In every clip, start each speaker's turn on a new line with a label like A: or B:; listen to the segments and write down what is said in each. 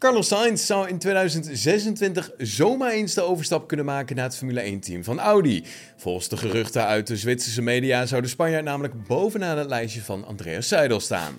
A: Carlos Sainz zou in 2026 zomaar eens de overstap kunnen maken naar het Formule 1-team van Audi. Volgens de geruchten uit de Zwitserse media zou de Spanjaard namelijk bovenaan het lijstje van Andreas Seidel staan.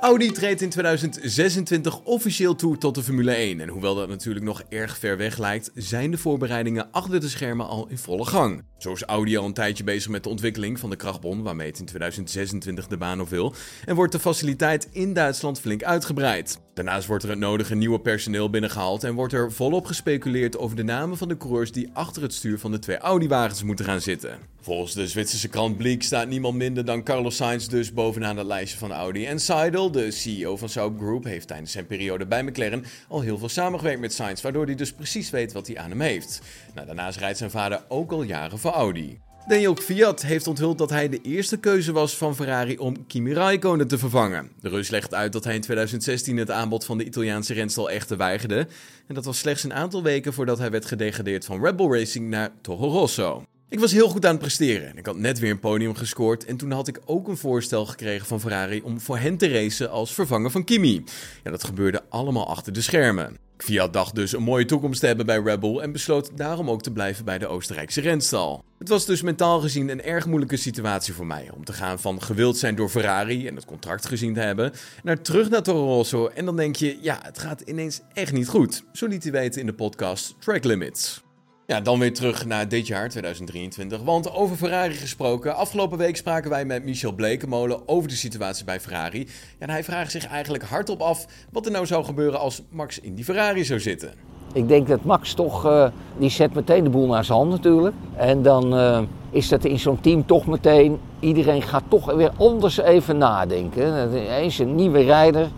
A: Audi treedt in 2026 officieel toe tot de Formule 1. En hoewel dat natuurlijk nog erg ver weg lijkt, zijn de voorbereidingen achter de schermen al in volle gang. Zo is Audi al een tijdje bezig met de ontwikkeling van de krachtbron, waarmee het in 2026 de baan op wil. En wordt de faciliteit in Duitsland flink uitgebreid. Daarnaast wordt er het nodige nieuwe personeel binnengehaald en wordt er volop gespeculeerd over de namen van de coureurs die achter het stuur van de twee Audi-wagens moeten gaan zitten. Volgens de Zwitserse krant Bleek staat niemand minder dan Carlos Sainz dus bovenaan het lijstje van Audi. En Seidel, de CEO van Saab Group, heeft tijdens zijn periode bij McLaren al heel veel samengewerkt met Sainz, waardoor hij dus precies weet wat hij aan hem heeft. Nou, daarnaast rijdt zijn vader ook al jaren voor Audi. Daniel Fiat heeft onthuld dat hij de eerste keuze was van Ferrari om Kimi Raikkonen te vervangen. De Rus legt uit dat hij in 2016 het aanbod van de Italiaanse renstal echter weigerde. En dat was slechts een aantal weken voordat hij werd gedegradeerd van Red Bull Racing naar Toro Rosso. Ik was heel goed aan het presteren. Ik had net weer een podium gescoord en toen had ik ook een voorstel gekregen van Ferrari om voor hen te racen als vervanger van Kimi. Ja, dat gebeurde allemaal achter de schermen. Fiat dacht dus een mooie toekomst te hebben bij Red Bull en besloot daarom ook te blijven bij de Oostenrijkse renstal. Het was dus mentaal gezien een erg moeilijke situatie voor mij om te gaan van gewild zijn door Ferrari en het contract gezien te hebben, naar terug naar Toro Rosso en dan denk je, ja, het gaat ineens echt niet goed. Zo liet hij weten in de podcast Track Limits. Ja, dan weer terug naar dit jaar, 2023. Want over Ferrari gesproken. Afgelopen week spraken wij met Michel Blekemolen over de situatie bij Ferrari. Ja, en hij vraagt zich eigenlijk hardop af wat er nou zou gebeuren als Max in die Ferrari zou zitten.
B: Ik denk dat Max toch, uh, die zet meteen de boel naar zijn hand natuurlijk. En dan uh, is dat in zo'n team toch meteen, iedereen gaat toch weer anders even nadenken. Eens een nieuwe rijder.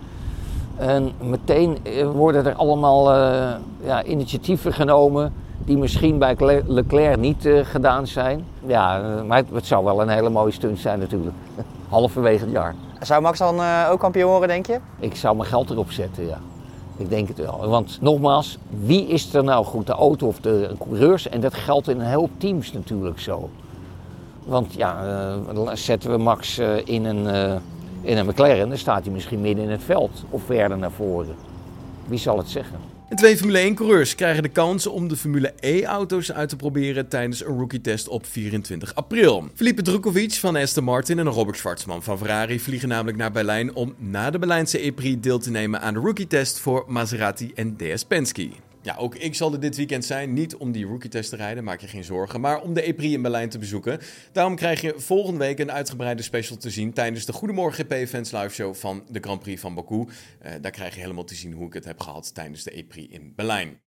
B: En meteen eh, worden er allemaal ja, initiatieven genomen die misschien bij Leclerc niet uh, gedaan zijn. Ja, uh, maar het, het, zou wel een hele mooie stunt zijn natuurlijk. Halverwege het jaar.
C: Zou Max dan uh, ook kampioen worden, denk je?
B: Ik zou mijn geld erop zetten, ja. Ik denk het wel. Want nogmaals, wie is er nou goed? De auto of de coureurs? En dat geldt in een heel teams natuurlijk zo. Want ja, zetten we Max in, een, in een McLaren, dan staat hij misschien midden in het veld of verder naar voren. Wie zal het zeggen?
A: En twee Formule 1-coureurs krijgen de kans om de Formule E-auto's uit te proberen tijdens een rookie-test op 24 april. Felipe Drukovic van Aston Martin en Robert Schwarzman van Ferrari vliegen namelijk naar Berlijn om na de Berlijnse E-Prix deel te nemen aan de rookie-test voor Maserati en DS Penske. Ja, ook ik zal er dit weekend zijn. Niet om die rookie-test te rijden, maak je geen zorgen. Maar om de E-Prix in Berlijn te bezoeken. Daarom krijg je volgende week een uitgebreide special te zien tijdens de Goedemorgen GP-fans live show van de Grand Prix van Baku. Uh, daar krijg je helemaal te zien hoe ik het heb gehad tijdens de E-Prix in Berlijn.